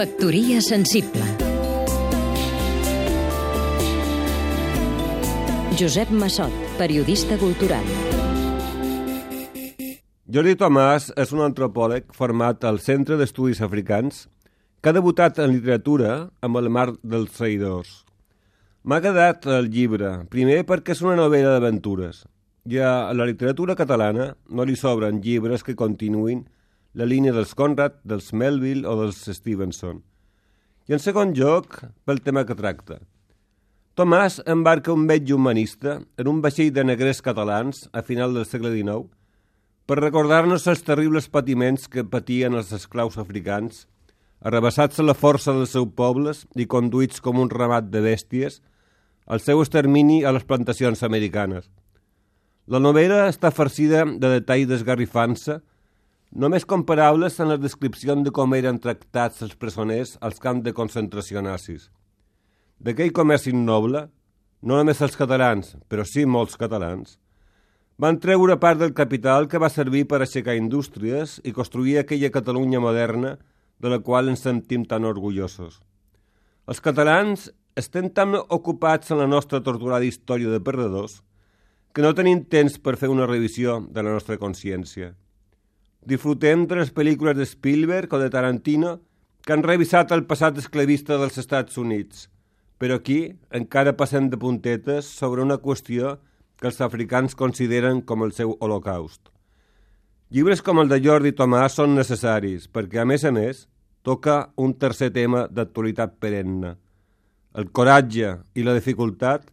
Factoria sensible Josep Massot, periodista cultural Jordi Tomàs és un antropòleg format al Centre d'Estudis Africans que ha debutat en literatura amb el Mar dels Traïdors. M'ha quedat el llibre, primer perquè és una novel·la d'aventures. Ja a la literatura catalana no li sobren llibres que continuïn la línia dels Conrad, dels Melville o dels Stevenson. I en segon lloc, pel tema que tracta. Tomàs embarca un metge humanista en un vaixell de negrers catalans a final del segle XIX per recordar-nos els terribles patiments que patien els esclaus africans, arrabassats a la força dels seus pobles i conduïts com un ramat de bèsties al seu extermini a les plantacions americanes. La novel·la està farcida de detalls d'esgarrifança només comparables en la descripció de com eren tractats els presoners als camps de concentració nazis. D'aquell comerç innoble, no només els catalans, però sí molts catalans, van treure part del capital que va servir per aixecar indústries i construir aquella Catalunya moderna de la qual ens sentim tan orgullosos. Els catalans estem tan ocupats en la nostra torturada història de perdedors que no tenim temps per fer una revisió de la nostra consciència. Disfrutem de les pel·lícules de Spielberg o de Tarantino que han revisat el passat esclavista dels Estats Units, però aquí encara passem de puntetes sobre una qüestió que els africans consideren com el seu holocaust. Llibres com el de Jordi Tomàs són necessaris perquè, a més a més, toca un tercer tema d'actualitat perenne, el coratge i la dificultat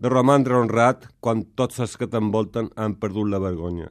de romandre honrat quan tots els que t'envolten han perdut la vergonya.